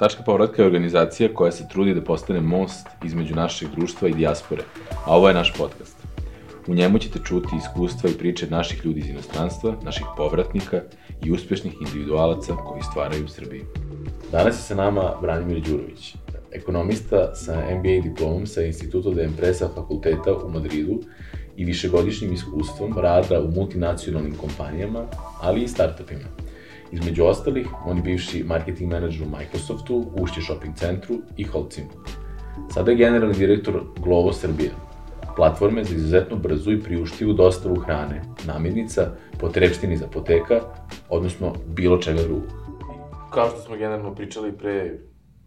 Tačka povratka je organizacija koja se trudi da postane most između našeg društva i dijaspore, a ovo je naš podcast. U njemu ćete čuti iskustva i priče naših ljudi iz inostranstva, naših povratnika i uspešnih individualaca koji stvaraju u Srbiji. Danas je sa nama Branimir Đurović, ekonomista sa MBA diplomom sa Instituto de Empresa fakulteta u Madridu i višegodišnjim iskustvom rada u multinacionalnim kompanijama, ali i startupima. Između ostalih, on je bivši marketing menadžer u Microsoftu, Ušće shopping centru i Holcim. Sada je generalni direktor Glovo Srbije, platforme za izuzetno brzu i priuštivu dostavu hrane, namirnica, potrebštini za poteka, odnosno bilo čega drugog. Kao što smo generalno pričali pre,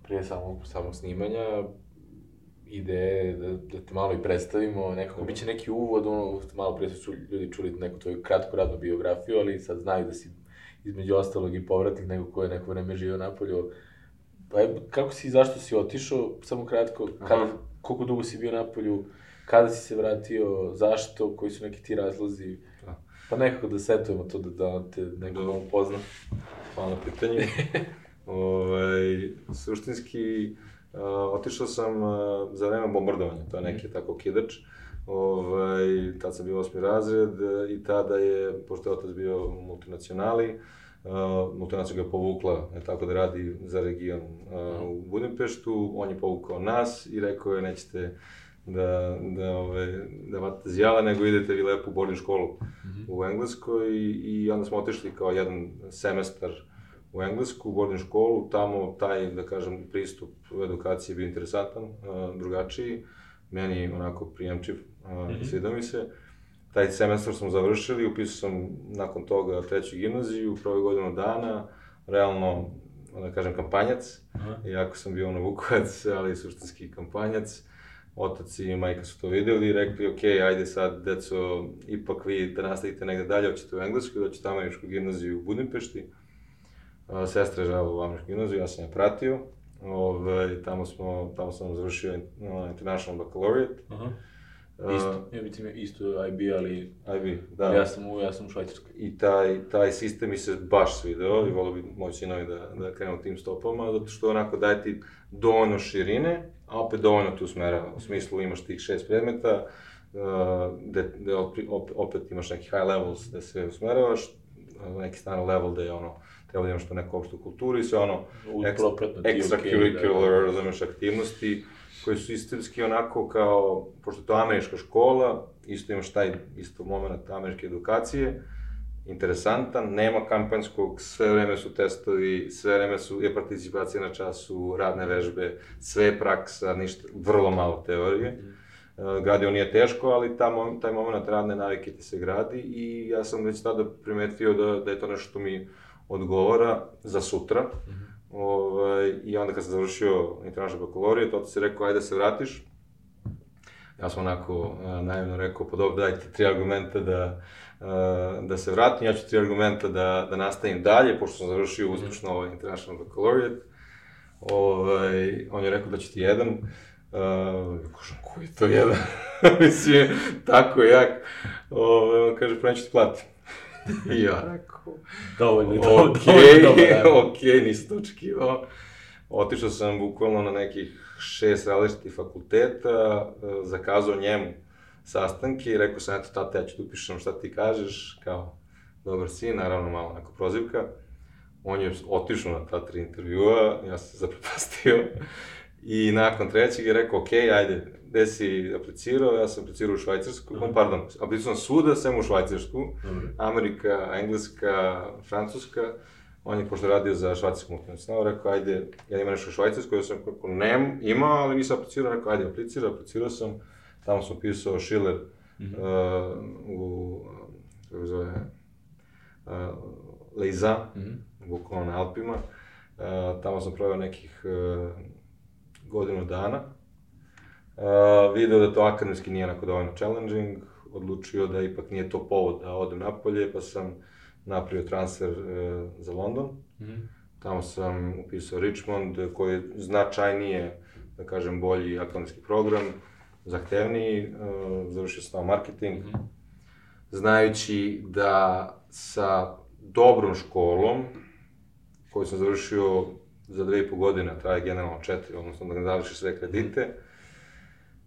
pre samog, samog snimanja, ideje da, da te malo i predstavimo, nekako biće neki uvod, ono, malo pre su ljudi čuli neku tvoju kratku radnu biografiju, ali sad znaju da si između ostalog i povratnik neko ko je neko vreme živio napolju. Pa kako si i zašto si otišao, samo kratko, kada, koliko dugo si bio napolju, kada si se vratio, zašto, koji su neki ti razlozi, da. pa nekako da setujemo to da, da te neko da. pozna. Hvala na pitanju. ovaj, suštinski, uh, otišao sam uh, za vreme bombardovanja, to je neki mm. tako kidač. Ovaj, tad sam bio osmi razred i tada je, pošto je otac bio multinacionali, uh, multinacija ga povukla, je tako da radi za region uh, u Budimpeštu, on je povukao nas i rekao je nećete da, da, ove, da vate zijala, nego idete vi lepo u boarding školu mm -hmm. u Engleskoj i, i onda smo otišli kao jedan semestar u Englesku, u boarding školu, tamo taj, da kažem, pristup u edukaciji je bio interesantan, uh, drugačiji, meni onako prijemčiv, -hmm. sviđa mi se. Taj semestar smo završili, upisao sam nakon toga treću gimnaziju, prvo godinu dana, realno, da kažem, kampanjac, Aha. iako sam bio ono Vukovac, ali suštinski kampanjac otac i majka su to videli i rekli, ok, ajde sad, deco, ipak vi da nastavite negde dalje, hoćete u Englesku, doćete u američku gimnaziju u Budimpešti. Sestra je žela u američku gimnaziju, ja sam je pratio. Ove, ovaj, tamo, smo, tamo sam završio International Baccalaureate. Aha. Isto, ja bih isto IB, ali... IB, da. Ja sam u, ja sam u Švajcarskoj. I taj, taj sistem mi se baš svideo i volio bi moji sinovi da, da krenu tim stopama, zato što onako daje ti dovoljno širine, a opet dovoljno te usmerava. U smislu imaš tih šest predmeta, gde, gde opet imaš neki high levels da se usmeravaš, neki standard level gde je ono, treba da imaš to neku opštu kulturu i sve ono, extracurricular, okay, da. razumeš, aktivnosti, koje su istinski onako kao, pošto je to američka škola, isto imaš taj isto moment američke edukacije, interesantan, nema kampanjskog, sve vreme su testovi, sve vreme su, je participacija na času, radne vežbe, sve je praksa, ništa, vrlo malo teorije. Mm. Gradio nije teško, ali ta, taj moment radne navike ti se gradi i ja sam već tada primetio da, da je to nešto što mi odgovara za sutra. Mm -hmm. Ovaj, I onda kad sam završio international bakalorije, to se rekao, ajde da se vratiš. Ja sam onako naivno rekao, pa dobro, dajte tri argumenta da, da se vratim, ja ću tri argumenta da, da nastavim dalje, pošto sam završio mhm. uspešno ovaj International Baccalaureate. Ovaj, on je rekao da će ti jedan, uh, kažem, koji je to jedan? Mislim, tako jak. Ovaj, on kaže, pa neću ti platim. I ja rekao, dovoljno, dovoljno, okay, dovoljno, ok, nisam to očekivao. Otišao sam bukvalno na nekih šest različitih fakulteta, zakazao njemu sastanke i rekao sam, eto, tata, ja ću da upišem šta ti kažeš, kao, dobar si, naravno malo onako prozivka. On je otišao na ta tri intervjua, ja sam se zapropastio. I nakon trećeg je rekao, ok, ajde, gde si aplicirao? Ja sam aplicirao u Švajcarsku, uh pardon, aplicirao sam svuda, sem u Švajcarsku, uh Amerika, Engleska, Francuska. On je, pošto radio za švajcarsku multinacionalu, rekao, ajde, ja imam nešto u Švajcarskoj, ja sam rekao, nem, ima, ali nisam aplicirao, rekao, ajde, aplicirao, aplicirao sam tamo sam pisao Schiller mm -hmm. uh, u, kako zove, uh, Leiza, mm -hmm. bukvalno na Alpima. Uh, tamo sam proveo nekih uh, godinu dana. Uh, video da to akademski nije onako dovoljno challenging, odlučio da ipak nije to povod da odem napolje, pa sam napravio transfer uh, za London. Mm -hmm. Tamo sam upisao Richmond, koji je značajnije, da kažem, bolji akademski program zahtevniji, uh, završio sam marketing, mm -hmm. znajući da sa dobrom školom, koju sam završio za dve i po godine, traje generalno četiri, odnosno da ne završi sve kredite.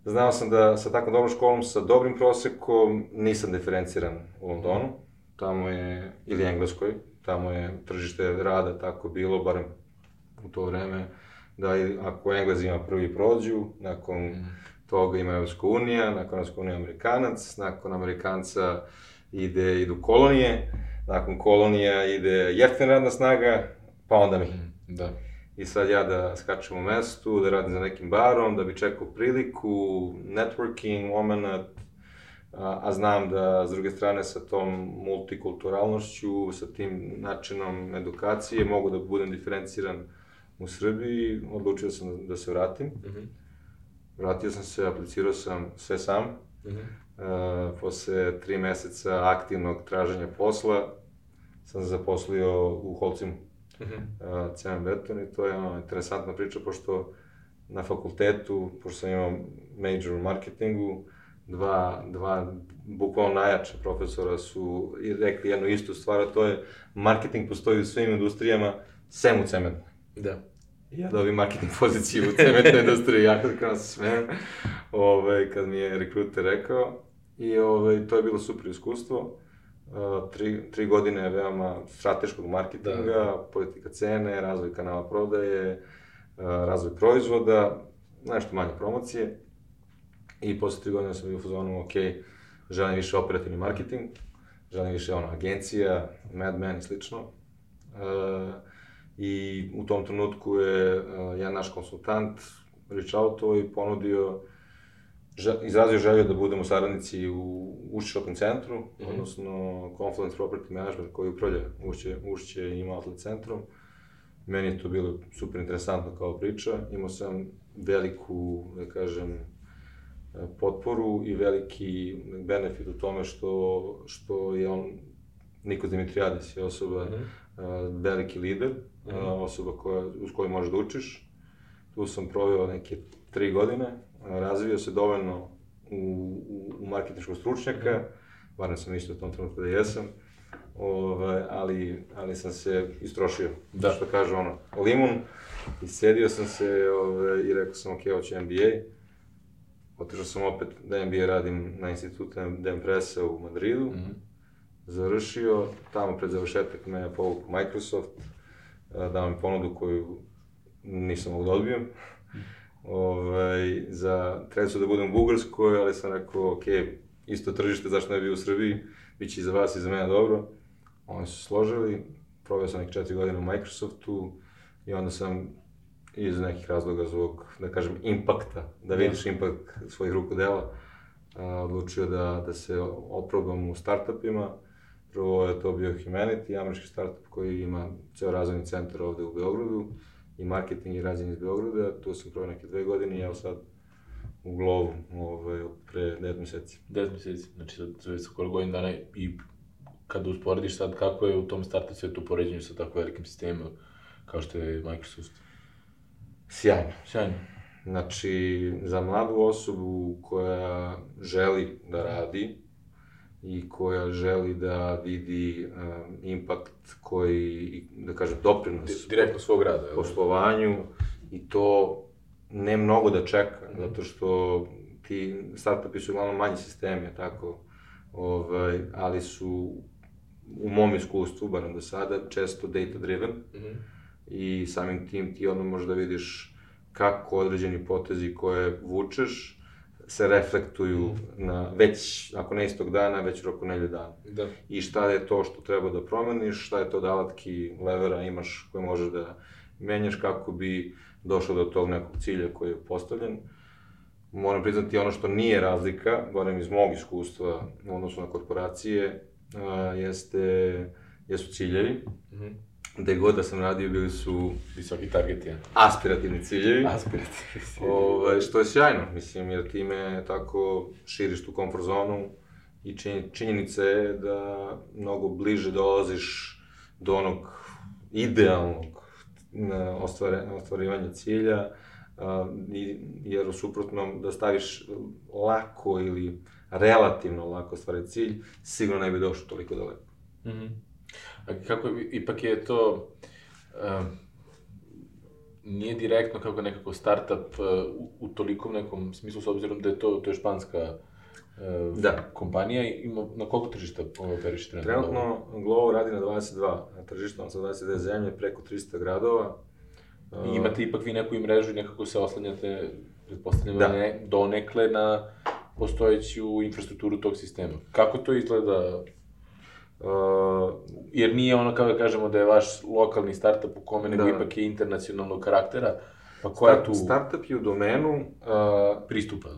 Znao sam da sa tako dobrom školom, sa dobrim prosekom, nisam diferenciran u Londonu. Tamo je, ili Engleskoj, tamo je tržište rada tako bilo, barem u to vreme, da ako Englezi ima prvi prođu, nakon mm. toga ima Evropska unija, nakon Evropska unija Amerikanac, nakon Amerikanca ide, idu kolonije, nakon kolonija ide jeftina radna snaga, pa onda mi. Mm, da. I sad ja da skačem u mestu, da radim za nekim barom, da bi čekao priliku, networking, moment, a, a znam da s druge strane sa tom multikulturalnošću, sa tim načinom edukacije mogu da budem diferenciran u Srbiji, odlučio sam da se vratim. Mm -hmm. Vratio sam se, aplicirao sam sve sam. Mm -hmm. uh, posle tri meseca aktivnog traženja posla sam se zaposlio u Holcimu, -hmm. uh, cement beton i to je ono, interesantna priča, pošto na fakultetu, pošto sam imao major u marketingu, dva, dva bukvalno najjača profesora su rekli jednu istu stvar, a to je marketing postoji u svim industrijama, sem u cementu. Da. Ja dobim marketing poziciju u cementnoj industriji, ja kad krenuo se smijem, ovaj, kad mi je rekruter rekao. I ovaj, to je bilo super iskustvo. Uh, tri, tri godine veoma strateškog marketinga, da. politika cene, razvoj kanala prodaje, uh, razvoj proizvoda, nešto manje promocije. I posle tri godine sam bio u fazonu, ok, želim više operativni marketing, želim više ono, agencija, Mad Men i slično. Uh, I u tom trenutku je uh, jedan naš konsultant reach outo i ponudio, žel, izrazio želju da budemo saradnici u Ušće shopping centru, mm -hmm. odnosno Confluence Property Management koji upravlja Ušće, Ušće i ima outlet centrom. Meni je to bilo super interesantno kao priča. Imao sam veliku, da kažem, potporu i veliki benefit u tome što, što je on, Niko Dimitrijadis je osoba, mm -hmm. veliki lider, mm -hmm. osoba koja, uz koju možeš da učiš. Tu sam proveo neke tri godine, razvio se dovoljno u, u, u marketinškog stručnjaka, -hmm. barem sam isto u tom trenutku da jesam, Ove, ovaj, ali, ali sam se istrošio, da. što kaže ono, limun, i sedio sam se ove, ovaj, i rekao sam, ok, hoću MBA, Otišao sam opet da MBA radim na institutu Dempresa u Madridu. Mm -hmm. Završio, tamo pred završetak me je povuk Microsoft, dao mi ponudu koju nisam mogu da odbijem. Ovaj, za, trebao da budem u Bugarskoj, ali sam rekao, ok, isto tržište, zašto ne bi u Srbiji, bit će i za vas i za mene dobro. Oni su složili, proveo sam nekih četiri godine u Microsoftu i onda sam iz nekih razloga zbog, da kažem, impakta, da vidiš da. impakt svojih rukodela, a, odlučio da, da se oprobam u startupima. Prvo je to bio Humanity, američki startup koji ima ceo razvojni centar ovde u Beogradu i marketing i razvoj iz Beograda. Tu sam proveo neke dve godine i evo sad u Glovu ovaj, pre 9 meseci. 9 meseci, znači sad sa koliko godina dana i kada usporediš sad kako je u tom startup svetu poređenju sa tako velikim sistemima kao što je Microsoft? Sjajno. Sjajno. Znači, za mladu osobu koja želi da radi i koja želi da vidi um, impakt koji, da kažem, doprinos... Direktno svog rada. Poslovanju i to ne mnogo da čeka, mm. zato što ti startupi su uglavnom manji sistemi, tako, ovaj, ali su u mom iskustvu, barem do sada, često data driven. Mm -hmm i samim tim ti onda možeš da vidiš kako određeni potezi koje vučeš se reflektuju na već, ako ne istog dana, već u roku nelju dana. Da. I šta je to što treba da promeniš, šta je to da alatki levera imaš koje možeš da menjaš kako bi došao do tog nekog cilja koji je postavljen. Moram priznati ono što nije razlika, barem iz mog iskustva u odnosu na korporacije, a, jeste, jesu ciljevi. Mm -hmm gde god da sam radio bili su visoki targeti, ja. aspirativni ciljevi. Aspirativni ciljevi. Ove, ovaj, što je sjajno, mislim, jer time tako širiš tu komfort zonu i činjenica je da mnogo bliže dolaziš do onog idealnog ostvare, ostvarivanja cilja, jer u suprotnom da staviš lako ili relativno lako stvari cilj, sigurno ne bi došao toliko daleko. Mm -hmm. A kako, ipak je to, uh, nije direktno kako nekako startup uh, u, u tolikom nekom smislu, s obzirom da je to, to je španska uh, Da. kompanija, ima, na koliko tržišta operiš trenutno? Trenutno Glovo radi na 22 na tržištu, on sa 22 zemlje, preko 300 gradova. I imate ipak vi neku i mrežu i nekako se oslanjate, pretpostavljam, Da. ne, donekle na postojeću infrastrukturu tog sistema. Kako to izgleda? Uh, Jer nije ono kao da kažemo da je vaš lokalni startup u kome, nego Da. ipak je internacionalnog karaktera, pa koja je tu Startup je u domenu uh, pristupa?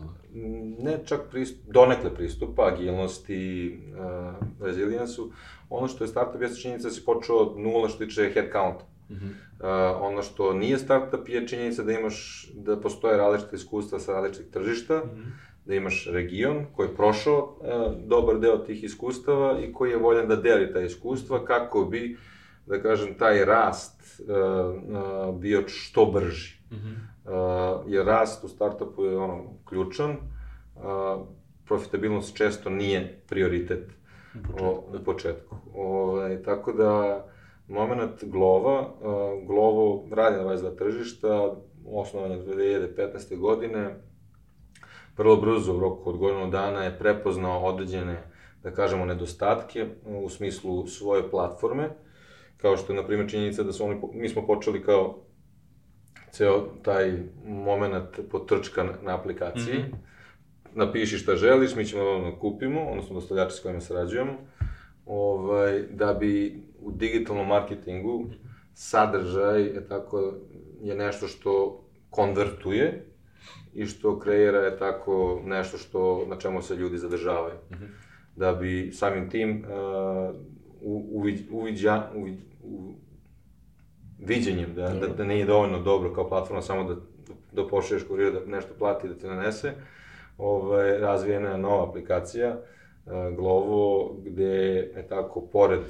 ne čak pristup, donekle pristupa, agilnosti, uh, rezilijensu. Ono što je startup jeste činjenica da si počeo od nula što tiče headcounta. Mhm. Uh, ono što nije startup je činjenica da imaš, da postoje različite iskustva sa različitih tržišta, da imaš region koji je prošao uh, dobar deo tih iskustava i koji je voljan da deli ta iskustva kako bi, da kažem, taj rast uh, uh, bio što brži. Mhm. Uh, jer rast u startupu je ono ključan, uh, profitabilnost često nije prioritet o, u početku. Ovaj, tako da, moment Glova, uh, Glovo radi na 22 tržišta, osnovan je 2015. godine, vrlo brzo, u roku od godinu dana, je prepoznao određene, da kažemo, nedostatke u smislu svoje platforme, kao što je, na primjer, činjenica da su oni, mi smo počeli kao ceo taj moment potrčka na, na aplikaciji. Mm Mhm. -hmm. Napiši šta želiš, mi ćemo ono kupimo, odnosno dostavljači s kojima sarađujemo, ovaj, da bi u digitalnom marketingu sadržaj je tako je nešto što konvertuje i što kreira je tako nešto što na čemu se ljudi zadržavaju. Mm -hmm. Da bi samim tim uh, u, uviđ, uviđa, uviđ, u, viđenjem, da, da, da nije dovoljno dobro kao platforma samo da, da pošalješ kurira da nešto plati da ti nanese, ovaj, razvijena je nova aplikacija, uh, Glovo, gde je tako, pored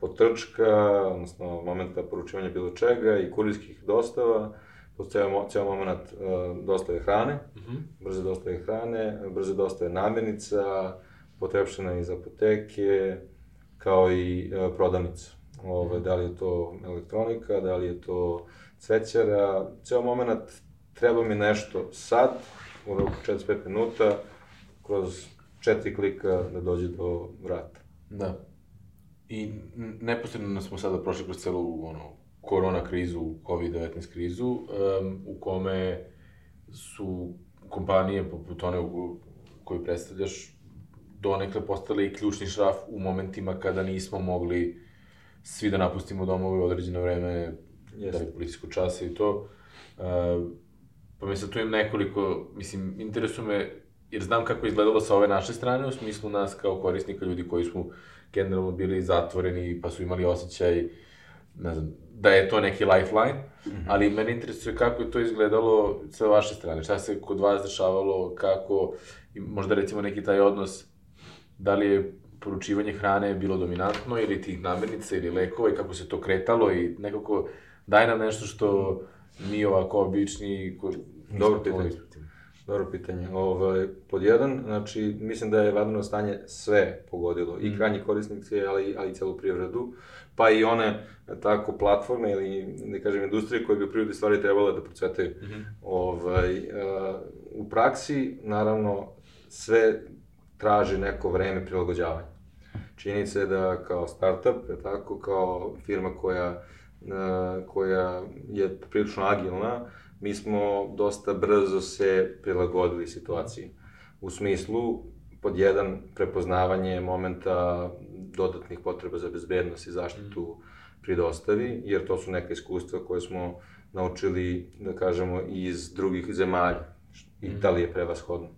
potrčka, odnosno momenta poručivanja bilo čega i kurirskih dostava, postoje ceo, ceo moment uh, dostave hrane, mm -hmm. brze dostave hrane, brze dostave namirnica, potrepšena iz apoteke, kao i uh, prodavnica. Ove, da li je to elektronika, da li je to cvećara, ceo moment treba mi nešto sad, u roku 45 minuta, kroz četiri klika da dođe do vrata. Da. I neposredno smo sada prošli kroz celu ono, korona krizu, COVID-19 krizu, um, u kome su kompanije poput one u koju predstavljaš donekle postale i ključni šraf u momentima kada nismo mogli svi da napustimo domove u određeno vreme, Jeste. da li policijsko časa i to. Uh, pa mi sad tu imam nekoliko, mislim, interesuje me, jer znam kako je izgledalo sa ove naše strane, u smislu nas kao korisnika, ljudi koji smo generalno bili zatvoreni, pa su imali osjećaj, ne znam, da je to neki lifeline, mm -hmm. ali mene interesuje kako je to izgledalo sa vaše strane, šta se kod vas dešavalo, kako, možda recimo neki taj odnos, da li je poručivanje hrane bilo dominantno ili tih namirnica ili lekova i kako se to kretalo i nekako daj nam nešto što mi ovako obični ko, Dobro pitanje. Dobro pitanje. Ovaj, pod jedan, znači, mislim da je vanredno stanje sve pogodilo, mm. i krajnji korisnici, ali, ali i celu privredu, pa i one, tako, platforme ili, ne kažem, industrije koje bi u prirodi stvari trebale da procvetaju. Mm -hmm. ovaj, uh, u praksi, naravno, sve traži neko vreme prilagođavanja. Činjenica je da kao startup, je tako, kao firma koja, uh, koja je prilično agilna, mi smo dosta brzo se prilagodili situaciji. U smislu, pod jedan, prepoznavanje momenta dodatnih potreba za bezbednost i zaštitu pri dostavi, jer to su neka iskustva koje smo naučili, da kažemo, iz drugih zemalja. Italije prevashodno.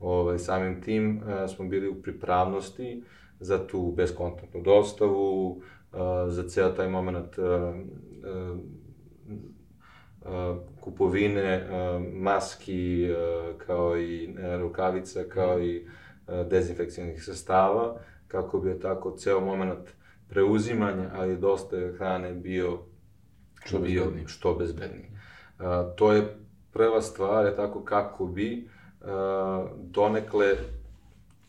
Ovaj, samim tim a, smo bili u pripravnosti za tu beskontaktnu dostavu, a, za ceo taj moment a, a, kupovine maski, kao i rukavica, kao i dezinfekcijnih sastava, kako bi je tako ceo moment preuzimanja, ali dosta hrane bio Što bio bezbedniji. što bezbedniji. To je prva stvar, je tako kako bi donekle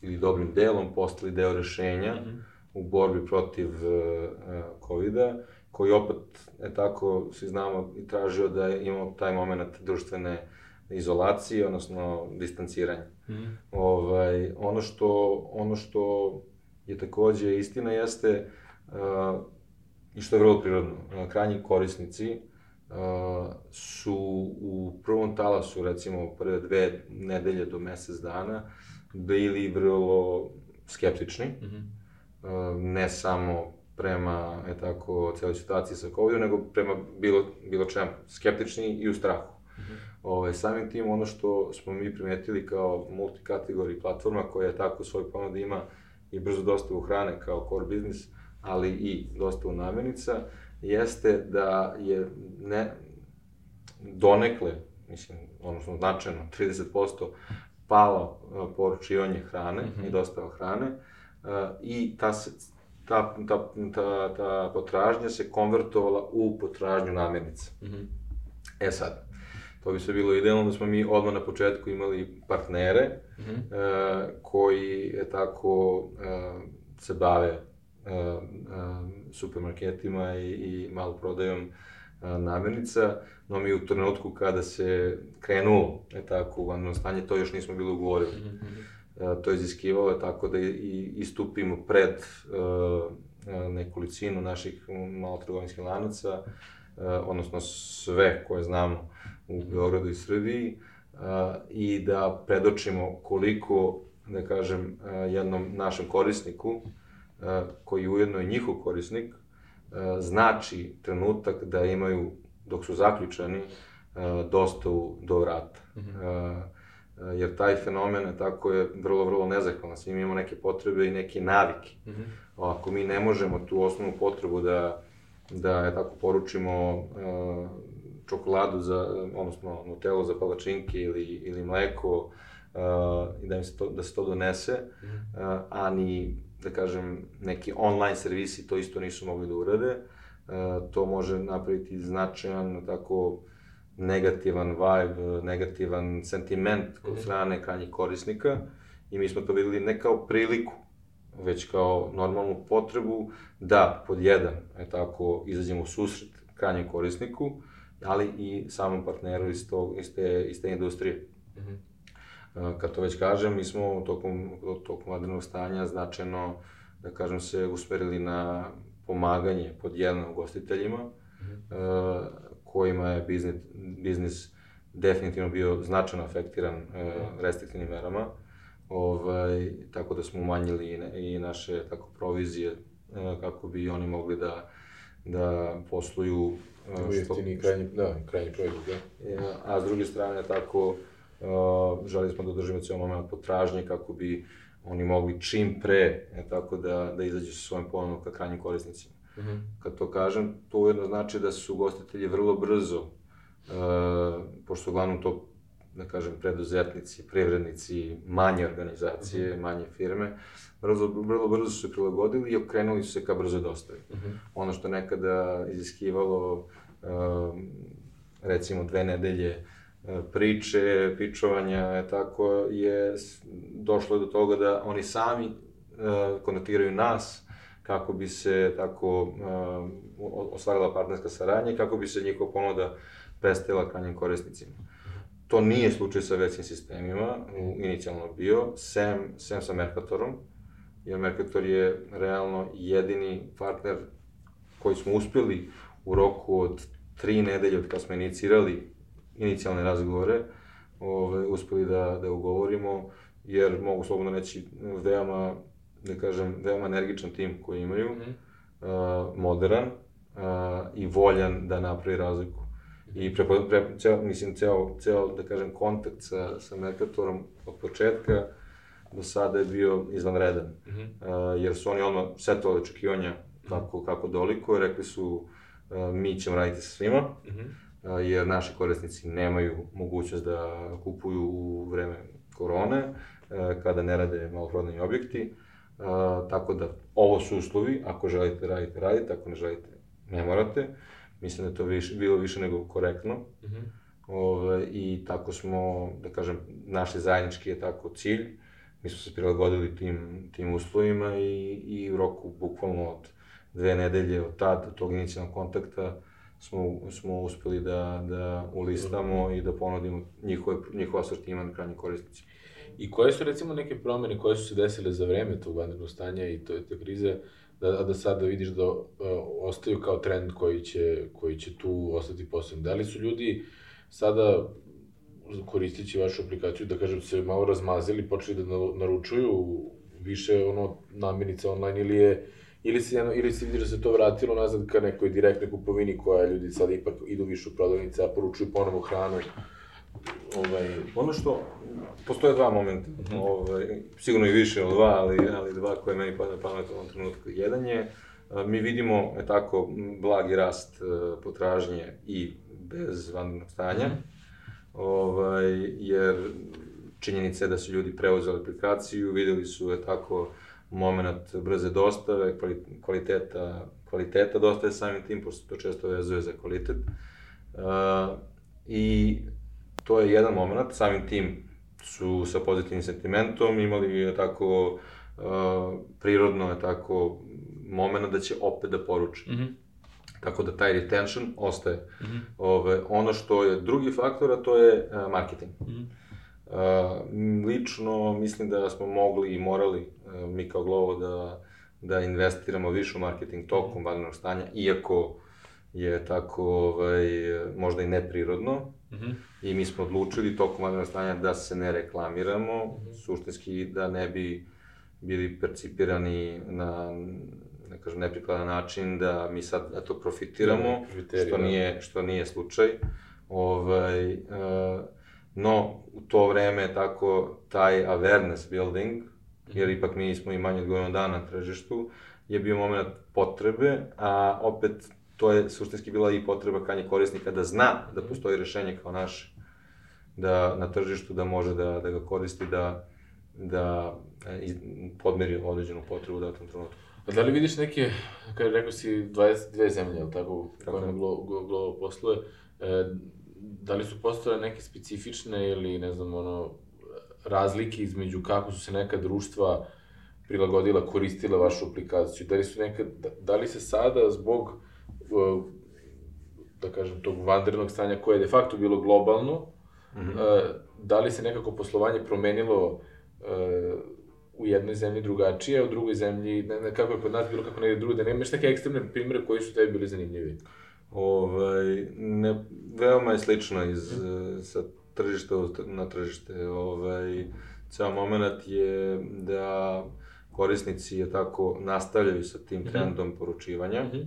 ili dobrim delom postali deo rešenja mm -hmm. u borbi protiv COVID-a, koji opet, e tako, svi znamo, i tražio da imamo taj moment društvene izolacije, odnosno distanciranja. Mm. Ovaj, ono, što, ono što je takođe istina jeste, uh, i što je vrlo prirodno, uh, krajnji korisnici uh, su u prvom talasu, recimo prve dve nedelje do mesec dana, bili vrlo skeptični, mm -hmm. uh, ne samo prema, je tako, celoj situaciji sa covid nego prema bilo, bilo čemu, skeptični i u strahu. Mm -hmm. Ove, samim tim, ono što smo mi primetili kao multikategori platforma koja je tako svoj ponuda ima i brzo dostavu hrane kao core biznis, ali i dostavu namirnica, jeste da je ne, donekle, mislim, odnosno značajno, 30% palo e, poručivanje hrane mm -hmm. i dostava hrane uh, i ta, se, ta, ta, ta, ta potražnja se konvertovala u potražnju namirnica. Mm -hmm. E sad, to bi se bilo idealno da smo mi odmah na početku imali partnere mm -hmm. uh, koji je tako uh, se bave uh, uh, supermarketima i, i maloprodajom uh, namirnica, no mi u trenutku kada se krenulo, je tako, u vanredno stanje, to još nismo bili ugovorili. Mm -hmm. To je iziskivalo tako da i istupimo pred uh, nekolicinu naših malotrgovinskih lanaca, odnosno sve koje znamo u Beogradu i Srbiji, i da predočimo koliko, da kažem, jednom našem korisniku, koji ujedno je njihov korisnik, znači trenutak da imaju dok su zaključani, dostavu do vrata. Mm -hmm. Uh, jer taj fenomen je tako je vrlo, vrlo nezahvalan. Svi imamo neke potrebe i neke navike. Mm -hmm. Ako mi ne možemo tu osnovnu potrebu da, da je tako poručimo uh, čokoladu za, odnosno nutelu za palačinke ili, ili mleko uh, i da, im se to, da se to donese, mm -hmm. uh, a ni, da kažem, neki online servisi to isto nisu mogli da urade. Uh, to može napraviti značajan, tako, negativan vibe, negativan sentiment kod mhm. strane krajnjih korisnika i mi smo to videli ne kao priliku, već kao normalnu potrebu da pod jedan, je tako, izađemo u susret krajnjem korisniku, ali i samom partneru iz, tog, iz, te, iz te industrije. Mm -hmm. Kad to već kažem, mi smo tokom, tokom vanrednog stanja značajno, da kažem, se usmerili na pomaganje pod jedan ugostiteljima, mm -hmm. Kojima je biznis, biznis definitivno bio značajno afektiran e, restriktivnim merama, ovaj, tako da smo umanjili i, i naše tako provizije e, kako bi oni mogli da, da posluju što... Jeftini krajnji, da, krajnji proizvod, da. Ja, a s druge strane, tako, uh, želi smo da održimo cijel moment potražnje kako bi oni mogli čim pre, tako da, da izađu sa svojim ponudom ka krajnjim korisnicima. Mm -hmm. Kad to kažem, to ujedno znači da su gostitelji vrlo brzo, uh, pošto uglavnom to da kažem, preduzetnici, privrednici, manje organizacije, mm -hmm. manje firme, vrlo, vrlo brzo su se prilagodili i okrenuli su se ka brzo dostavi. Mm -hmm. Ono što nekada iziskivalo, uh, recimo, dve nedelje priče, pičovanja, tako, je došlo do toga da oni sami uh, kontaktiraju nas kako bi se tako uh, ostvarila partnerska saradnja i kako bi se njihova ponuda predstavila krajnjim korisnicima. To nije slučaj sa većim sistemima, inicijalno bio, sem, sem sa Mercatorom, jer Mercator je realno jedini partner koji smo uspjeli u roku od tri nedelje od kada smo inicirali inicijalne razgovore, ove, uspeli da, da ugovorimo, jer mogu slobodno reći veoma, da kažem, veoma energičan tim koji imaju, mm -hmm. uh, modern uh, i voljan da napravi razliku. I pre, pre, ceo, mislim, ceo, ceo, da kažem, kontakt sa, sa Mercatorom od početka do sada je bio izvanredan. Mm -hmm. uh, jer su oni odmah setovali očekivanja kako, kako doliko i rekli su uh, mi ćemo raditi sa svima, mm -hmm. uh, jer naši korisnici nemaju mogućnost da kupuju u vreme korone, uh, kada ne rade maloprodajni objekti, uh, tako da ovo su uslovi, ako želite radite, radite, ako ne želite, ne morate. Mislim da je to više, bilo više nego korektno. Mm -hmm. Ove, I tako smo, da kažem, našli zajednički je tako cilj. Mi smo se prilagodili tim, tim uslovima i, i u roku bukvalno od dve nedelje od tad, od tog inicijalnog kontakta, smo, smo uspeli da, da ulistamo i da ponudimo njihove, njihov asortiman krajnjim korisnicima. I koje su recimo neke promene koje su se desile za vreme tog vanrednog stanja i to, te krize, da, da sada vidiš da uh, ostaju kao trend koji će, koji će tu ostati posebno? Da li su ljudi sada koristeći vašu aplikaciju, da kažem, se malo razmazili, počeli da naručuju više ono namirnica online ili je ili se, jedno, ili se vidi da se to vratilo nazad ka nekoj direktnoj kupovini koja ljudi sad ipak idu više u prodavnice, a poručuju ponovo hranu. Ovaj... Ono što, postoje dva momenta, mm -hmm. ovaj, sigurno i više od dva, ali, ali dva koje meni pada pamet u ovom trenutku. Jedan je, mi vidimo, je tako, blagi rast potražnje i bez vanrednog stanja, mm -hmm. ovaj, jer činjenica je da su ljudi preuzeli aplikaciju, videli su, je tako, moment brze dostave, kvaliteta, kvaliteta dostave samim tim, pošto to često vezuje za kvalitet. Uh, I to je jedan moment, samim tim su sa pozitivnim sentimentom imali je tako uh, prirodno je tako moment da će opet da poruče. Mm -hmm. Tako da taj retention ostaje. Mm -hmm. Ove, ono što je drugi faktor, a to je uh, marketing. Mm -hmm. Uh, lično mislim da smo mogli i morali uh, mi kao Glovo da, da investiramo više u marketing tokom vanrednog stanja, iako je tako ovaj, možda i neprirodno. Mm -hmm. I mi smo odlučili tokom vanrednog stanja da se ne reklamiramo, mm -hmm. suštinski da ne bi bili percipirani na ne kažem neprikladan način da mi sad eto profitiramo, da, što nije što nije slučaj. Ovaj uh, No, u to vreme tako taj awareness building, jer mhm. ipak mi smo i manje od godinu dana na tržištu, je bio moment potrebe, a opet to je suštinski bila i potreba kanje korisnika da zna da postoji rešenje kao naše, da na tržištu da može da, da ga koristi, da, da e, podmeri određenu potrebu u datom trenutku. A da li vidiš neke, kada rekao si 22 zemlje, ali tako, u kojima Glovo glo, glo posluje, e, da li su postojale neke specifične ili, ne znam, ono, razlike između kako su se neka društva prilagodila, koristila vašu aplikaciju? Da li su neka, da, da li se sada zbog, da kažem, tog vanrednog stanja koje je de facto bilo globalno, mm -hmm. da li se nekako poslovanje promenilo uh, u jednoj zemlji drugačije, a u drugoj zemlji, ne, ne, kako je kod nas bilo, kako negde drugo, da nemaš neke ekstremne primere koji su tebi bili zanimljivi? Ovaj, ne, veoma je slično iz, mm. sa tržišta na tržište. Ovaj, ceo moment je da korisnici je tako nastavljaju sa tim mhm. trendom mm -hmm. poručivanja. Mm -hmm.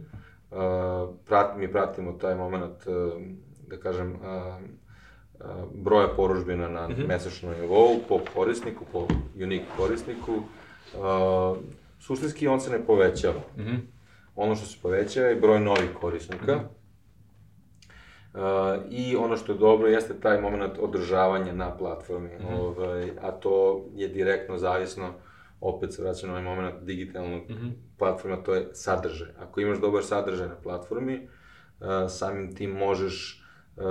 Prat, mi pratimo taj moment, uh, da kažem, uh, uh, broja poružbina na mm -hmm. mesečnom nivou, po korisniku, po unique korisniku. Suštinski on se ne povećava. Mm -hmm ono što se povećava je broj novih korisnika. Mm -hmm. Uh, I ono što je dobro jeste taj moment održavanja na platformi, mm -hmm. ovaj, a to je direktno zavisno, opet se vraćam na ovaj moment digitalnog mm -hmm. Platforma, to je sadržaj. Ako imaš dobar sadržaj na platformi, uh, samim tim možeš uh,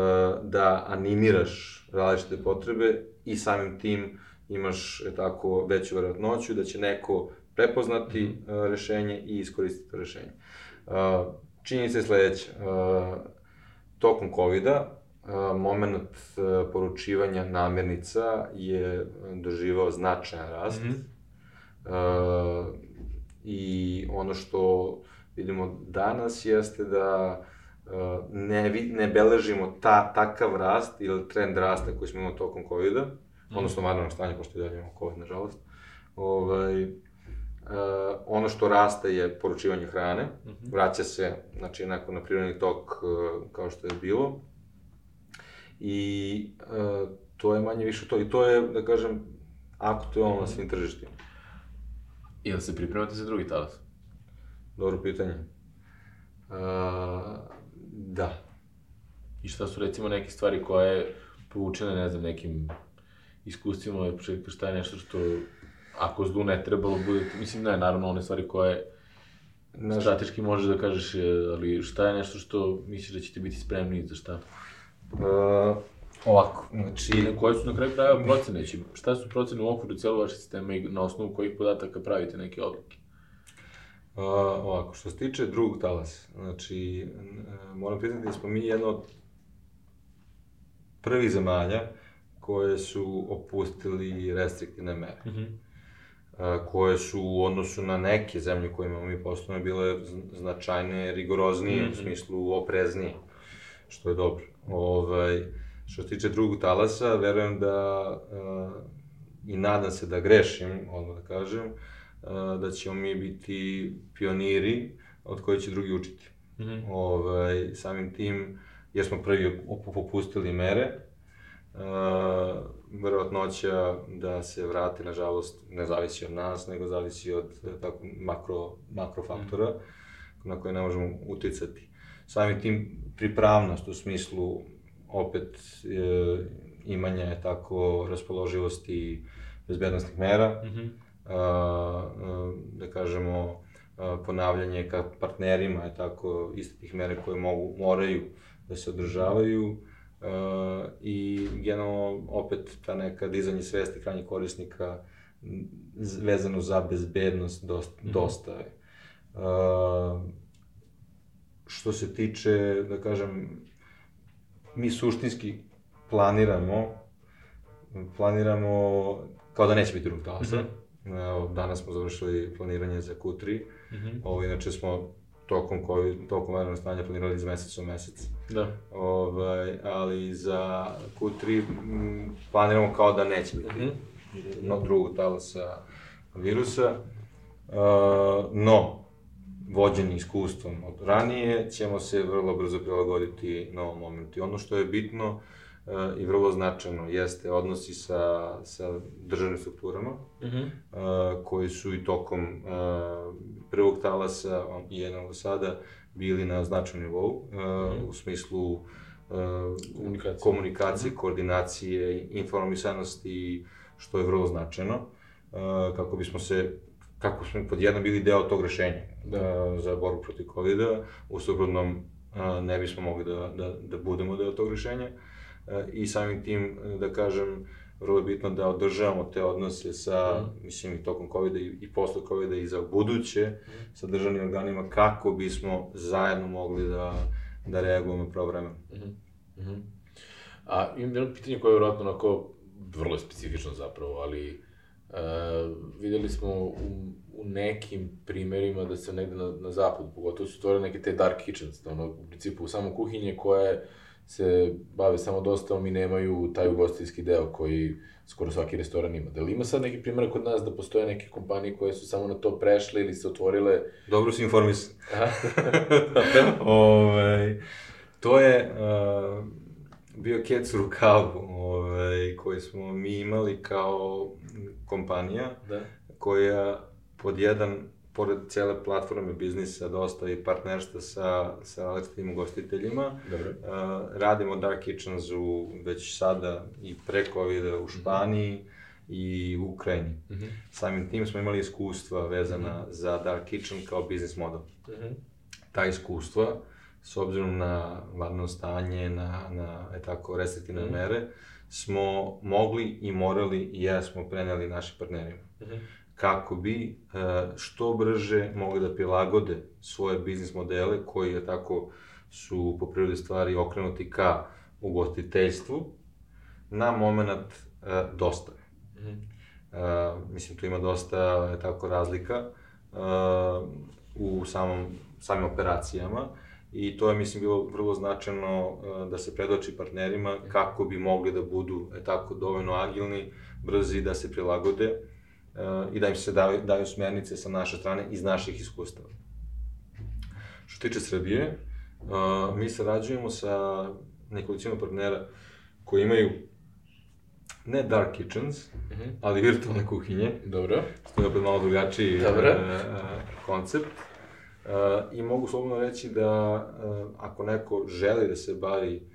da animiraš različite potrebe i samim tim imaš je tako veću verovatnoću da će neko prepoznati mm -hmm. rešenje i iskoristiti to rešenje. Činjenica je sledeća. Tokom COVID-a moment poručivanja namirnica je doživao značajan rast. Mm -hmm. I ono što vidimo danas jeste da ne, ne beležimo ta, takav rast ili trend rasta koji smo imali tokom COVID-a, mm odnosno vanrednog stanja, pošto je dalje imamo COVID, nažalost. Ovaj, Uh, ono što raste je poručivanje hrane, mm -hmm. vraća se, znači, onako na prirodni tok uh, kao što je bilo. I uh, to je manje više to. I to je, da kažem, aktualno mm -hmm. na svim tržištima. Ili se pripremate za drugi talas? Dobro pitanje. Uh, da. I šta su recimo neke stvari koje povučene, ne znam, nekim iskustvima od početka, šta je nešto što ako zlu ne trebalo bude, mislim ne, naravno one stvari koje ne, strateški možeš da kažeš, ali šta je nešto što misliš da ćete biti spremni za šta? Uh, ovako, znači... I koje su na kraju krajeva procene, znači šta su procene u okviru cijelo vaše sistema i na osnovu kojih podataka pravite neke odluke? Uh, ovako, što se tiče drugog talasa, znači, uh, moram priznati da smo mi jedno od prvih zemalja koje su opustili restriktivne mere. Mm -hmm. uh, koje su u odnosu na neke zemlje kojima mi poslujemo bile značajne, rigoroznije, mm -hmm. u smislu opreznije, što je dobro. Ovaj, što se tiče drugog talasa, verujem da uh, i nadam se da grešim, odmah da kažem, da ćemo mi biti pioniri od koje će drugi učiti. Mm -hmm. ovaj, samim tim, jer smo prvi popustili mere, uh, verovatnoća da se vrati, nažalost, ne zavisi od nas, nego zavisi od tako, makro, makro faktora mm -hmm. na koje ne možemo uticati. Samim tim, pripravnost u smislu opet e, imanja tako raspoloživosti bezbednostnih mera, mm -hmm da kažemo, ponavljanje ka partnerima, je tako, iste tih mere koje mogu, moraju da se održavaju i generalno opet ta neka dizanje svesti krajnjih korisnika vezano za bezbednost dosta, mm -hmm. dosta je. Što se tiče, da kažem, mi suštinski planiramo, planiramo kao da neće biti drugog talasa, mm -hmm Evo, danas smo završili planiranje za Q3. Mm -hmm. Ovo, inače smo tokom, COVID, tokom vanrednog stanja planirali iz meseca u mesec. Da. Ovaj, ali za Q3 m, planiramo kao da neće biti mm -hmm. no, drugog talasa virusa. Uh, no, vođeni iskustvom od ranije, ćemo se vrlo brzo prilagoditi novom momentu. I ono što je bitno, uh, i vrlo značajno jeste odnosi sa, sa državnim strukturama, uh -huh. koji su i tokom uh, prvog talasa i jednog sada bili na značajnom nivou, uh, -huh. u smislu komunikacije, komunikacije uh -huh. koordinacije, informisanosti, što je vrlo značajno, kako bismo se kako smo pod bili deo tog rešenja da. za borbu protiv COVID-a, u suprotnom ne bismo mogli da, da, da budemo deo tog rešenja. I samim tim, da kažem, vrlo je bitno da održavamo te odnose sa, mm. mislim, i tokom COVID-a i, i posle COVID-a i za buduće, mm. sa državnim organima, kako bismo zajedno mogli da, da reagujemo pravo vremena. Mm -hmm. Mm -hmm. A imam jedno pitanje koje je vjerojatno onako vrlo specifično zapravo, ali uh, videli smo u, u nekim primerima da se negde na, na zapadu, pogotovo su stvorene neke te dark kitchens, ono, u principu samo kuhinje koje se bave samo dostavom i nemaju taj ugostiteljski deo koji skoro svaki restoran ima. Da li ima sad neki primjer kod nas da postoje neke kompanije koje su samo na to prešle ili se otvorile? Dobro si informisan. Ove, to je uh, bio kec u rukavu ove, koji smo mi imali kao kompanija da. koja pod jedan pored cele platforme biznisa, dosta i partnerstva sa, sa različitim ugostiteljima. Dobro. Uh, radimo Dark Kitchens u, već sada i pre covid u Španiji mm -hmm. i u Ukrajini. Mm -hmm. Samim tim smo imali iskustva vezana mm -hmm. za Dark Kitchen kao biznis model. Mm -hmm. Ta iskustva, s obzirom na vanno stanje, na, na e tako, restriktivne mm -hmm. mere, smo mogli i morali i jesmo preneli našim partnerima. Mm -hmm kako bi e, što brže mogli da prilagode svoje biznis modele koji je tako su po prirodi stvari okrenuti ka ugostiteljstvu na moment e, dostave. Mm -hmm. mislim, tu ima dosta je tako razlika u samom, samim operacijama i to je, mislim, bilo vrlo značajno da se predoči partnerima kako bi mogli da budu e, tako dovoljno agilni, brzi da se prilagode i da im se daju, daju smernice sa naše strane iz naših iskustava. Što tiče Srbije, uh, mi sarađujemo sa nekolicima partnera koji imaju ne dark kitchens, uh mhm. -huh. ali virtualne kuhinje. Dobro. Što je opet malo drugačiji Dobro. Uh, koncept. Uh, I mogu slobodno reći da ako neko želi da se bavi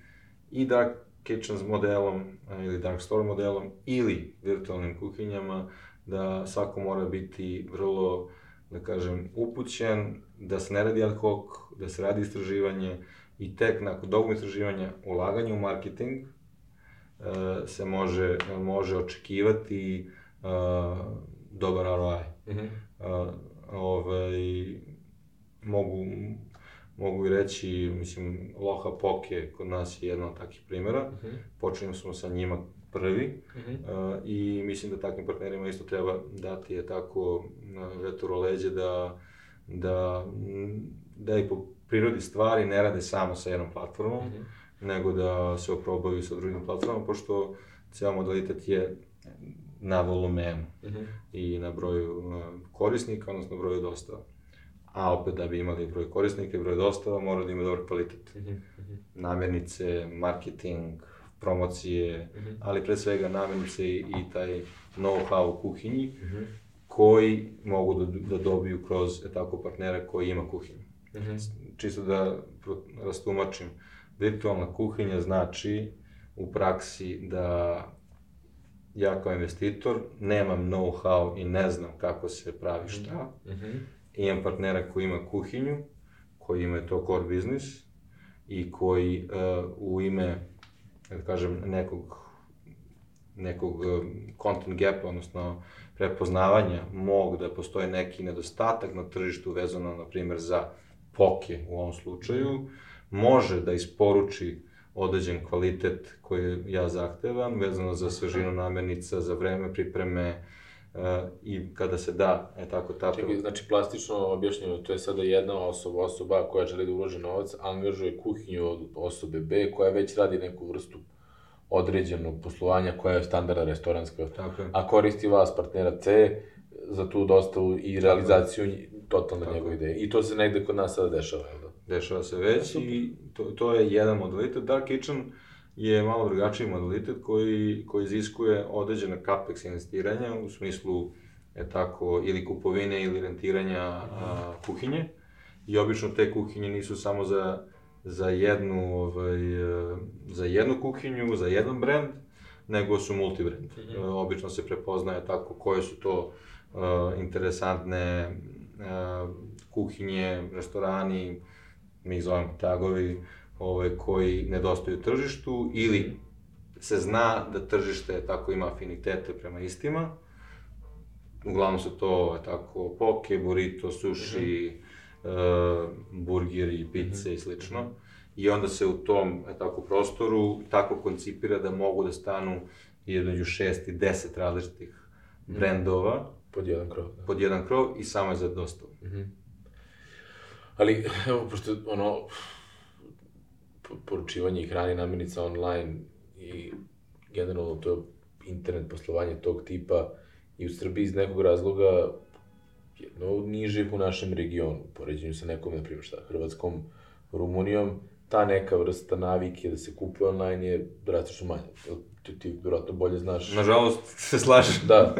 i dark kitchens modelom ili dark store modelom ili virtualnim kuhinjama, da svako mora biti vrlo, da kažem, upućen, da se ne radi ad hoc, da se radi istraživanje i tek nakon dogog istraživanja, ulaganje u marketing, e, se može, može očekivati uh, dobar ROI. Mm -hmm. uh, ovaj, mogu, mogu i reći, mislim, Loha Poke kod nas je jedna od takih primjera. Uh -huh. Počinjemo smo sa njima prvi uh -huh. uh, i mislim da takvim partnerima isto treba dati je tako vetur leđe da, da, da i po prirodi stvari ne rade samo sa jednom platformom, uh -huh. nego da se oprobaju sa drugim platformama, pošto ceo modalitet je na volumenu uh -huh. i na broju uh, korisnika, odnosno broju dostava. A opet da bi imali broj korisnika i broj dostava, mora da ima dobar kvalitet. Uh -huh. Namirnice, marketing, promocije, uh -huh. ali pre svega namirnice i, i taj know-how u kuhinji, uh -huh. koji mogu da, da dobiju kroz e, tako partnera koji ima kuhinju. Uh -huh. Čisto da rastumačim, virtualna kuhinja znači u praksi da ja kao investitor nemam know-how i ne znam kako se pravi šta. Mm -hmm. Imam partnera koji ima kuhinju, koji ima to core biznis i koji uh, u ime, da kažem, nekog nekog uh, content gapa, odnosno prepoznavanja mog da postoji neki nedostatak na tržištu vezano, na primjer, za poke u ovom slučaju, može da isporuči određen kvalitet koji ja zahtevam, vezano za svežinu namirnica, za vreme pripreme, i kada se da, e tako ta... Čekaj, znači plastično objašnjeno, to je sada jedna osoba, osoba koja želi da uloži novac, angažuje kuhinju od osobe B koja već radi neku vrstu određenog poslovanja koja je standardna restoranska, tako je. a koristi vas partnera C za tu dostavu i realizaciju totalno njegove ideje. I to se negde kod nas sada dešava, je da? Dešava se već i to, to je jedan modalitet. Dark Kitchen je malo drugačiji modalitet koji, koji iziskuje određena capex investiranja u smislu je tako, ili kupovine ili rentiranja a, kuhinje. I obično te kuhinje nisu samo za, za jednu, ovaj, za jednu kuhinju, za jedan brend, nego su multibrand. Mm -hmm. Obično se prepoznaje tako koje su to uh, interesantne uh, kuhinje, restorani, mi ih zovemo tagovi, ovaj, koji nedostaju tržištu ili se zna da tržište tako ima afinitete prema istima. Uglavnom su to tako poke, burrito, sushi, mm -hmm. uh, burgeri, pice mm -hmm. i slično. I onda se u tom e, tako prostoru tako koncipira da mogu da stanu između 6 i 10 različitih mm -hmm. brendova. Pod jedan krov. Da. Pod jedan krov i samo je za dostavu. Mm -hmm. Ali, evo, pošto, ono, poručivanje i hrani namirnica online i generalno to je internet poslovanje tog tipa i u Srbiji iz nekog razloga jedno od nižih u našem regionu, poređenju sa nekom, na primjer šta, Hrvatskom, Rumunijom, ta neka vrsta navike da se kupuje online je drastično manja. Ti, ti vjerojatno bolje znaš. Nažalost, se slažeš. Da.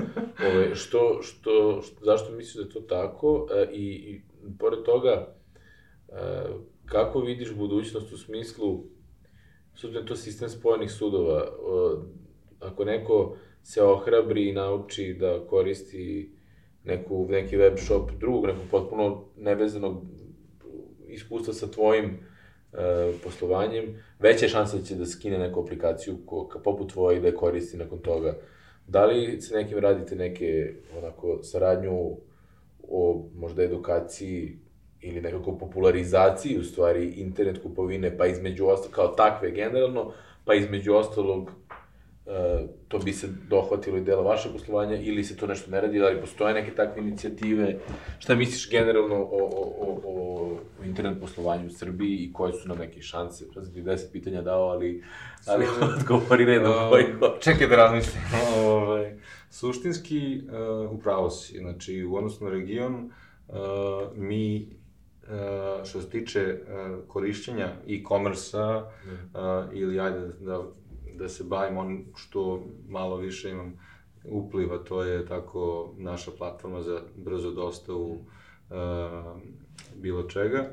Ove, što, što, što, zašto misliš da je to tako? E, i, I, pored toga, e, kako vidiš budućnost u smislu, da to sistem spojenih sudova, ako neko se ohrabri i nauči da koristi neku, neki web shop drugog, nekog potpuno nevezanog iskustva sa tvojim e, poslovanjem, veća je šansa da će da skine neku aplikaciju ko, ka, poput tvoje i da je koristi nakon toga. Da li se nekim radite neke onako saradnju o možda edukaciji ili nekako popularizaciji u stvari internet kupovine, pa između ostalog, kao takve generalno, pa između ostalog e, to bi se dohvatilo i dela vašeg poslovanja ili se to nešto ne radi, ali postoje neke takve inicijative. Šta misliš generalno o, o, o, o internet poslovanju u Srbiji i koje su nam neke šanse? Sad sam ti deset pitanja dao, ali, ali odgovori redom koji hoće. Čekaj da razmislim. ovaj, suštinski, uh, upravo si, znači u odnosu na region, uh, mi Uh, što se tiče uh, korišćenja e-commerce-a uh, ili ajde da, da se bavim on što malo više imam upliva, to je tako naša platforma za brzo dostavu bilo čega.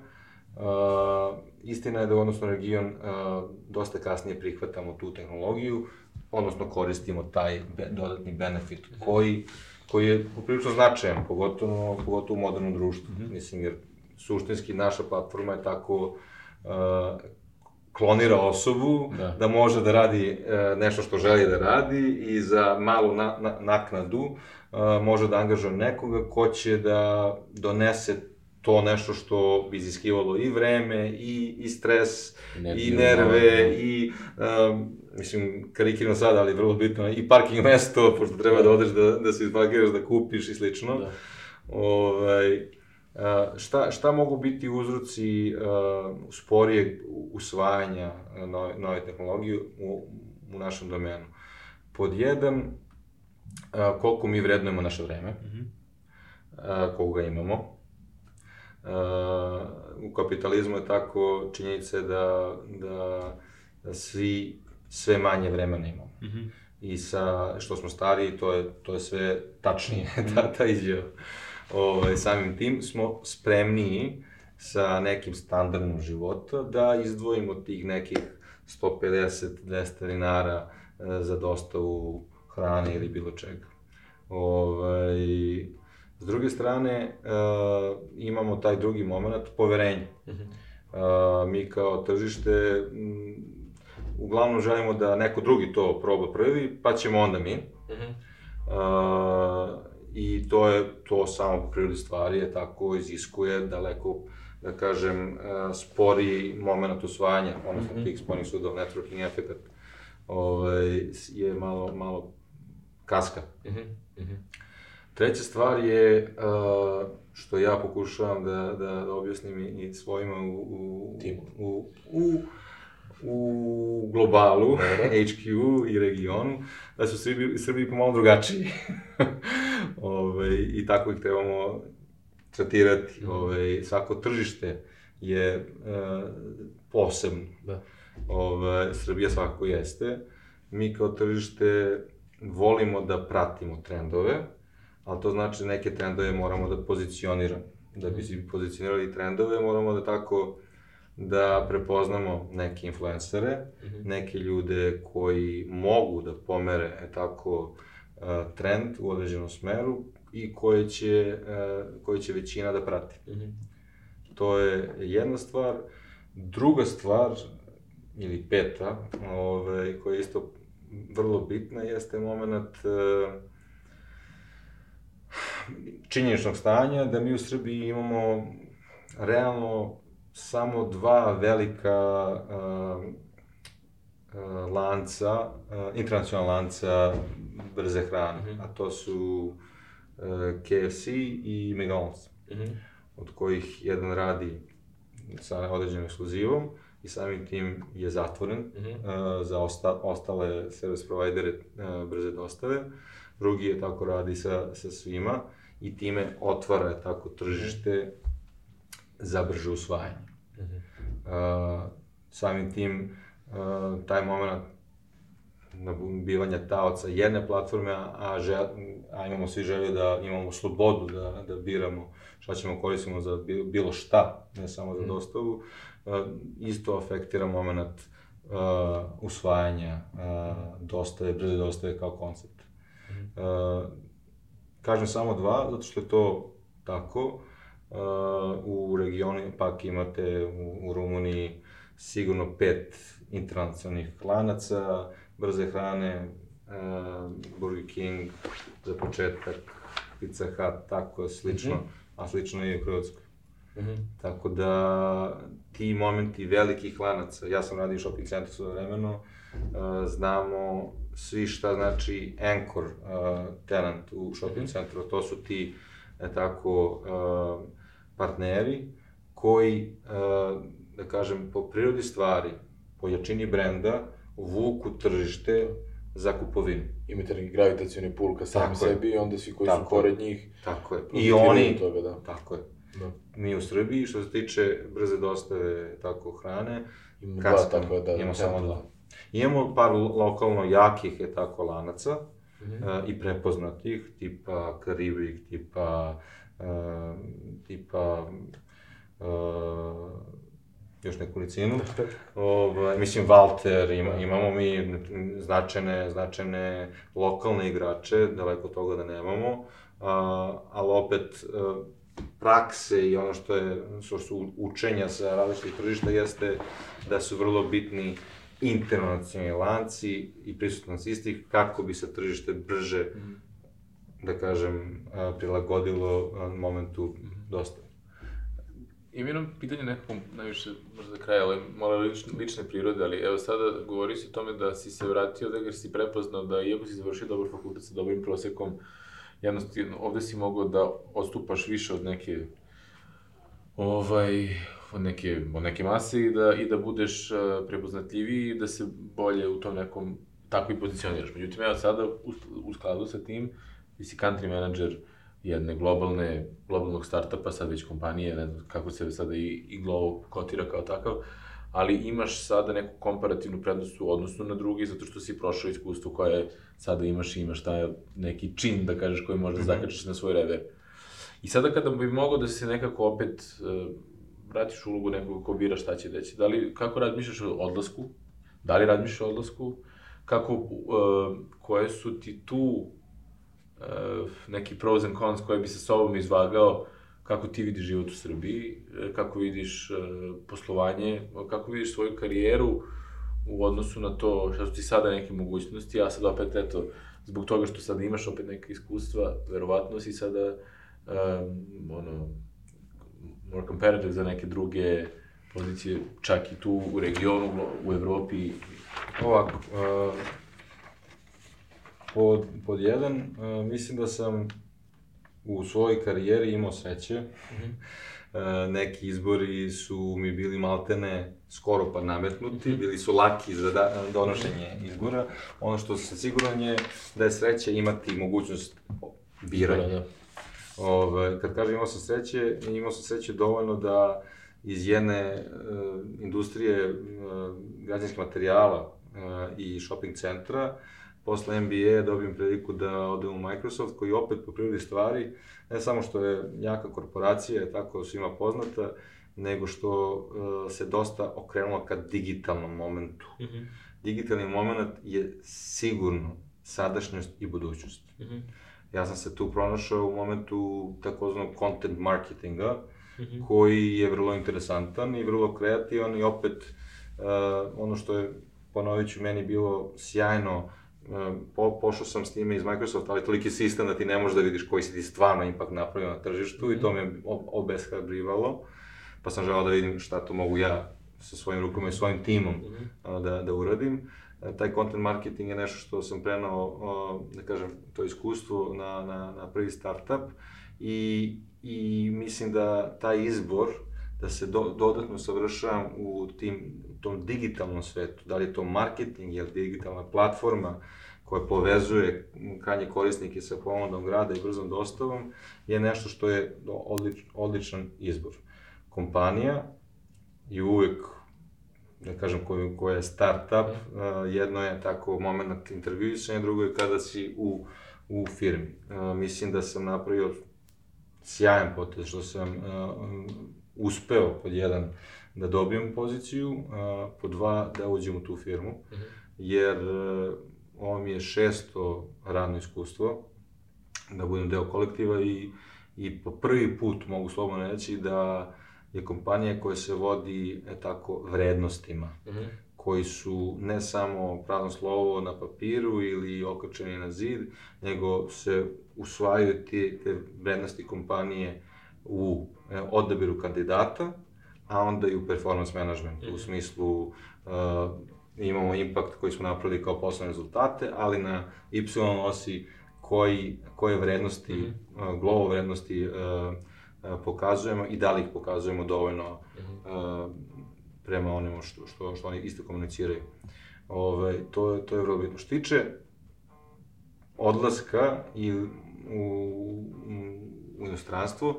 Uh, istina je da u odnosno region uh, dosta kasnije prihvatamo tu tehnologiju, odnosno koristimo taj be, dodatni benefit koji, koji je poprilično značajan, pogotovo, pogotovo u modernom društvu. Mm -hmm. Mislim, jer suštinski naša platforma je tako uh, klonira osobu, Da. da, može da radi e, nešto što želi da radi i za malu na, na, naknadu e, može da angažuje nekoga ko će da donese to nešto što bi iziskivalo i vreme, i, i stres, i Energiju, nerve, da. i, um, mislim, karikirano sad, ali vrlo bitno, i parking mesto, pošto treba da odeš da, da se izparkiraš, da kupiš i slično. Da. Ovaj, šta, šta mogu biti uzroci uh, sporijeg usvajanja a, nove, nove tehnologije u, u našem domenu? Pod jedan, a, koliko mi vrednujemo naše vreme, Mhm. a, koliko ga imamo. A, u kapitalizmu je tako činjenica je da, da, da svi sve manje vremena imamo. Mhm. I sa, što smo stariji, to je, to je sve tačnije, ta, ta izjava. Ove, samim tim smo spremniji sa nekim standardom života da izdvojimo tih nekih 150-200 dinara e, za dostavu hrane ili bilo čega. Ovaj, s druge strane, e, imamo taj drugi moment, poverenje. Mhm. E, mi kao tržište m, uglavnom želimo da neko drugi to proba prvi, pa ćemo onda mi. Mhm. Uh, I to je, to samo po prirodi stvari je tako, iziskuje daleko, da kažem, uh, sporiji moment usvajanja, odnosno Mhm. tih spornih sudova, networking efekt, ovaj, je malo, malo kaska. Mhm. Mhm. Treća stvar je, uh, što ja pokušavam da, da, da objasnim i, i svojima u, u, Timu. u, u, u globalu. HQ i regionu, da su Srbi, Srbi pomalo drugačiji. Ove, I tako ih trebamo tretirati. Mhm. Ove, svako tržište je e, posebno. Da. Ove, Srbija svakako jeste. Mi kao tržište volimo da pratimo trendove, ali to znači neke trendove moramo da pozicioniramo. Da bi si pozicionirali trendove, moramo da tako da prepoznamo neke influencere, Mhm. neke ljude koji mogu da pomere e, tako e, trend u određenom smeru i koje će, e, koje će većina da prati. Mhm. To je jedna stvar. Druga stvar, ili peta, ove, koja je isto vrlo bitna, jeste moment e, činjeničnog stanja, da mi u Srbiji imamo realno samo dva velika uh, uh, lanca, uh, internacionalna lanca brze hrane, Mhm. a to su uh, KFC i McDonald's Mhm. od kojih jedan radi sa određenim ekskluzivom i samim tim je zatvoren Mhm. uh, za osta, ostale service providere uh, brze dostave. Drugi je tako radi sa, sa svima i time otvara tako tržište za brže usvajanje. Uh, samim tim uh, taj moment bivanja taoca jedne platforme, a, žel, a imamo svi želju da imamo slobodu da, da biramo šta ćemo koristimo za bi- bilo šta, ne samo za dostavu, uh, isto afektira moment uh, usvajanja uh, dostave, brze dostave kao koncept. Uh, kažem samo dva, zato što je to tako. Uh, u regionu pak imate u, u Rumuniji sigurno pet internacionalnih lanaca, brze hrane, uh, Burger King, za početak, Pizza Hut, tako slično, a slično je i u Hrvatskoj. Mhm. Tako da ti momenti velikih lanaca, ja sam radio u shopping centru svoje vremeno, uh, znamo svi šta znači anchor uh, tenant u shopping centru, to su ti, e, tako, uh, partneri koji, uh, da kažem, po prirodi stvari, po jačini brenda, vuku tržište za kupovinu. Imate neki gravitacioni pul ka sami Tako sebi i onda svi koji Tako su pored njih Tako je. I oni, toga, da. tako je. Da. Mi u Srbiji, što se tiče brze dostave tako hrane, Imamo dva tako da... imamo samo centra. dva. Imamo par lo- lokalno jakih je tako lanaca Mhm. e, i prepoznatih, tipa Karibik, tipa, e, tipa, e, još nekolicinu. Ovaj, mislim, Walter, ima, imamo mi značajne, značajne lokalne igrače, daleko toga da nemamo, a, ali opet, e, prakse i ono što je, što su učenja sa različitih tržišta jeste da su vrlo bitni internacionalni lanci i prisutnost istih kako bi se tržište brže, da kažem, prilagodilo momentu dostave. Ima jedno pitanje nekako najviše, možda za kraj, ali malo lične, lične prirode, ali evo sada govori se o tome da si se vratio, da ga si prepoznao da iako si završio dobar fakultet sa dobrim prosekom, jednostavno ovde si mogao da odstupaš više od neke ovaj, od neke, od neke mase i da, i da budeš prepoznatljiviji i da se bolje u tom nekom tako i pozicioniraš. Međutim, evo sada u, u skladu sa tim, ti si country manager jedne globalne, globalnog startupa, sad već kompanije, ne znam kako se sada i, i Glovo kotira kao takav, ali imaš sada neku komparativnu prednost u odnosu na drugi, zato što si prošao iskustvo koje sada imaš i imaš taj neki čin, da kažeš, koji možda mm -hmm. zakačiš na svoj rever. I sada kada bi mogao da se nekako opet uh, vratiš u ulogu nekog ko bira šta će reći, da li, kako razmišljaš o odlasku, da li razmišljaš o odlasku, kako, uh, koje su ti tu neki pros and cons koje bi sa sobom izvagao kako ti vidiš život u Srbiji, e, kako vidiš uh, poslovanje, kako vidiš svoju karijeru u odnosu na to šta su ti sada neke mogućnosti, a sad opet eto, zbog toga što sad imaš opet neke iskustva, verovatno si sada um, ono, more competitive za neke druge pozicije, čak i tu u regionu, u Evropi. Ovako, uh, Pod, pod jedan, uh, mislim da sam u svojoj karijeri imao sreće. Mm -hmm. uh, neki izbori su mi bili maltene skoro pa nametnuti, -hmm. bili su laki za da, donošenje izbora. Ono što sam siguran je da je sreće imati mogućnost biranja. Da, da. Ove, kad kažem imao sam sreće, imao sam sreće dovoljno da iz jedne uh, industrije uh, građanskih materijala uh, i shopping centra posle MBA dobijem priliku da odem u Microsoft, koji opet po prirodi stvari, ne samo što je jaka korporacija, je tako svima poznata, nego što uh, se dosta okrenulo ka digitalnom momentu. Mm -hmm. Digitalni moment je sigurno sadašnjost i budućnost. Mm -hmm. Ja sam se tu pronašao u momentu takozvanog content marketinga, mm -hmm. koji je vrlo interesantan i vrlo kreativan i opet uh, ono što je, ponovit ću, meni bilo sjajno po, pošao sam s time iz Microsofta, ali toliki sistem da ti ne možeš da vidiš koji si ti stvarno impact napravio na tržištu i to me obeshrabrivalo, pa sam želao da vidim šta to mogu ja sa svojim rukama i svojim timom mm -hmm. da, da uradim. E, taj content marketing je nešto što sam prenao, da kažem, to iskustvo na, na, na prvi startup i, i mislim da taj izbor da se do, dodatno savršavam u tim, tom digitalnom svetu, da li je to marketing, je li digitalna platforma koja povezuje krajnje korisnike sa ponudom grada i brzom dostavom, je nešto što je odlič, odličan izbor. Kompanija je uvek da kažem, koja, koja je start-up, uh, jedno je tako moment intervjuisanja, drugo je kada si u, u firmi. Uh, mislim da sam napravio sjajan potez, što sam uh, uspeo pod jedan da dobijem poziciju, a, pod dva da uđem u tu firmu, mhm. -huh. jer a, ovo mi je šesto radno iskustvo, da budem deo kolektiva i, i po prvi put mogu slobodno reći da je kompanija koja se vodi e, tako vrednostima, mhm. -huh. koji su ne samo prazno slovo na papiru ili okačeni na zid, nego se usvajaju te, te vrednosti kompanije u e, odabiru kandidata, a onda i u performance management, u mhm. smislu uh, imamo impact koji smo napravili kao poslovne rezultate, ali na Y osi koji, koje vrednosti, mm -hmm. uh, glovo vrednosti uh, uh, pokazujemo i da li ih pokazujemo dovoljno mm -hmm. uh, prema onemu što, što, što oni isto komuniciraju. Ove, to, to je vrlo bitno. Što tiče odlaska i u, u, u inostranstvo, uh,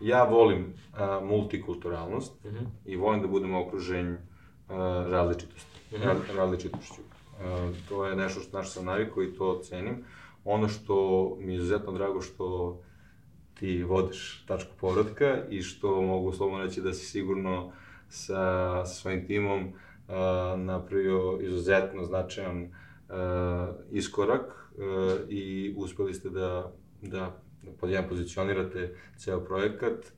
ja volim a, multikulturalnost mm -hmm. i volim da budem okružen uh, različitosti, mm -hmm. ra, različitošću. Uh, to je nešto što, našto sam navikao i to cenim. Ono što mi je izuzetno drago što ti vodiš tačku povratka i što mogu slobodno reći da si sigurno sa, sa svojim timom uh, napravio izuzetno značajan uh, iskorak uh, i uspeli ste da, da pod jedan pozicionirate ceo projekat,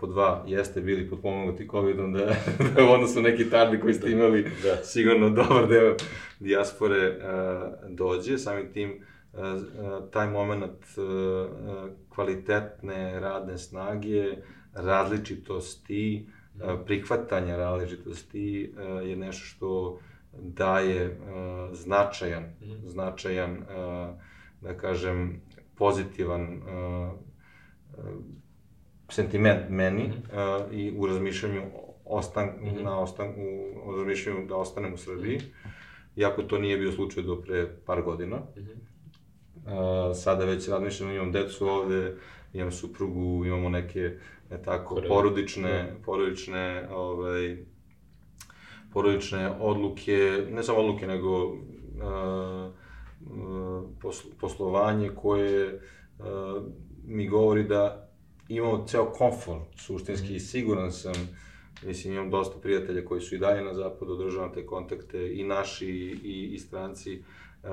po dva, jeste bili potpomognuti COVID-om da, da u odnosu neki tardi koji ste imali, da. sigurno dobar deo dijaspore uh, dođe, samim tim uh, taj moment kvalitetne radne snage, različitosti, prihvatanja različitosti je nešto što daje značajan, mm. značajan, da kažem, pozitivan uh, sentiment meni mm -hmm. uh, i u razmišljanju ostan, mm -hmm. na ostan, u, u razmišljanju da ostanem u Srbiji, iako to nije bio slučaj do pre par godina. Mm -hmm. uh, sada već razmišljam, imam decu ovde, imam suprugu, imamo neke ne tako, porodične, da. porodične, ovaj, porodične odluke, ne samo odluke, nego uh, poslovanje koje uh, mi govori da imamo ceo komfor, suštinski, mm. siguran sam, mislim, imam dosta prijatelja koji su i dalje na zapadu, održavam te kontakte, i naši, i, i stranci, uh,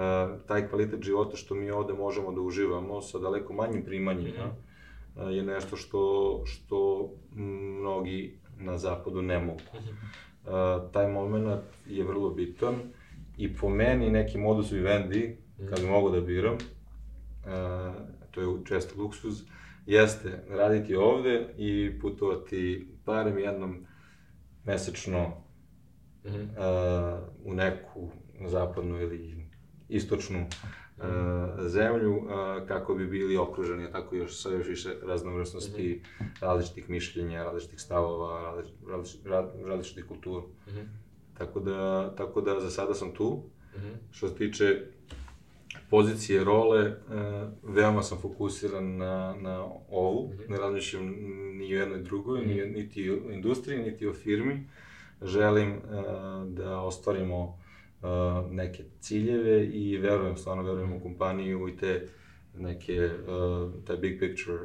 taj kvalitet života što mi ovde možemo da uživamo sa daleko manjim primanjima, mm. je nešto što, što mnogi na zapadu ne mogu. Uh, taj moment je vrlo bitan i po meni neki modus vivendi, kad bi mogu da biram, uh, to je često luksuz, jeste raditi ovde i putovati barem jednom mesečno mm -hmm. uh, u neku zapadnu ili istočnu uh, zemlju uh, kako bi bili okruženi tako još sa još više raznovrsnosti mm -hmm. različitih mišljenja, različitih stavova, različitih, različitih kultura. Mm -hmm. Tako da tako da za sada sam tu. Mm -hmm. Što se tiče pozicije, role, e, veoma sam fokusiran na, na ovu, mm -hmm. ne razmišljam ni o jednoj drugoj, mm -hmm. ni, niti o industriji, niti o firmi. Želim e, da ostvarimo e, neke ciljeve i verujem, stvarno verujem u kompaniju i te neke, taj big picture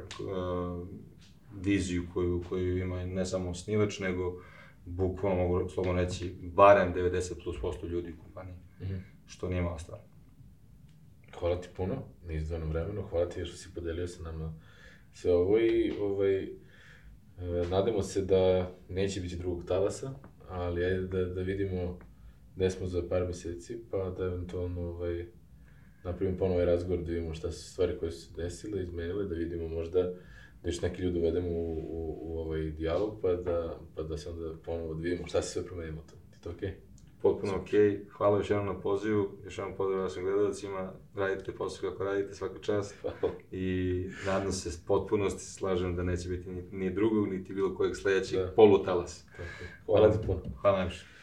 viziju koju, koju ima ne samo osnivač, nego bukvalno mogu slobodno reći barem 90 plus posto ljudi u kompaniji, mm -hmm. što nije malo stvarno. Hvala ti puno na izdvojnom vremenu, hvala ti što si podelio sa nama sve ovo i ovaj, e, nadamo se da neće biti drugog talasa, ali ajde da, da vidimo gde smo za par meseci, pa da eventualno ovaj, napravimo ponovo ovaj razgovor, da vidimo šta su stvari koje su se desile, izmenile, da vidimo možda da još neki ljudi uvedemo u, u, u ovaj dijalog, pa da, pa da se onda ponovo da vidimo šta se sve promenimo to. Ti to okej? Okay? potpuno ok. Hvala još jednom na pozivu, još jednom pozdrav našim gledalcima, radite posao kako radite svaka čast i nadam se s potpunosti slažem da neće biti ni, ni drugog, niti bilo kojeg sledećeg da. polutalas. Hvala ti puno. Hvala najviše.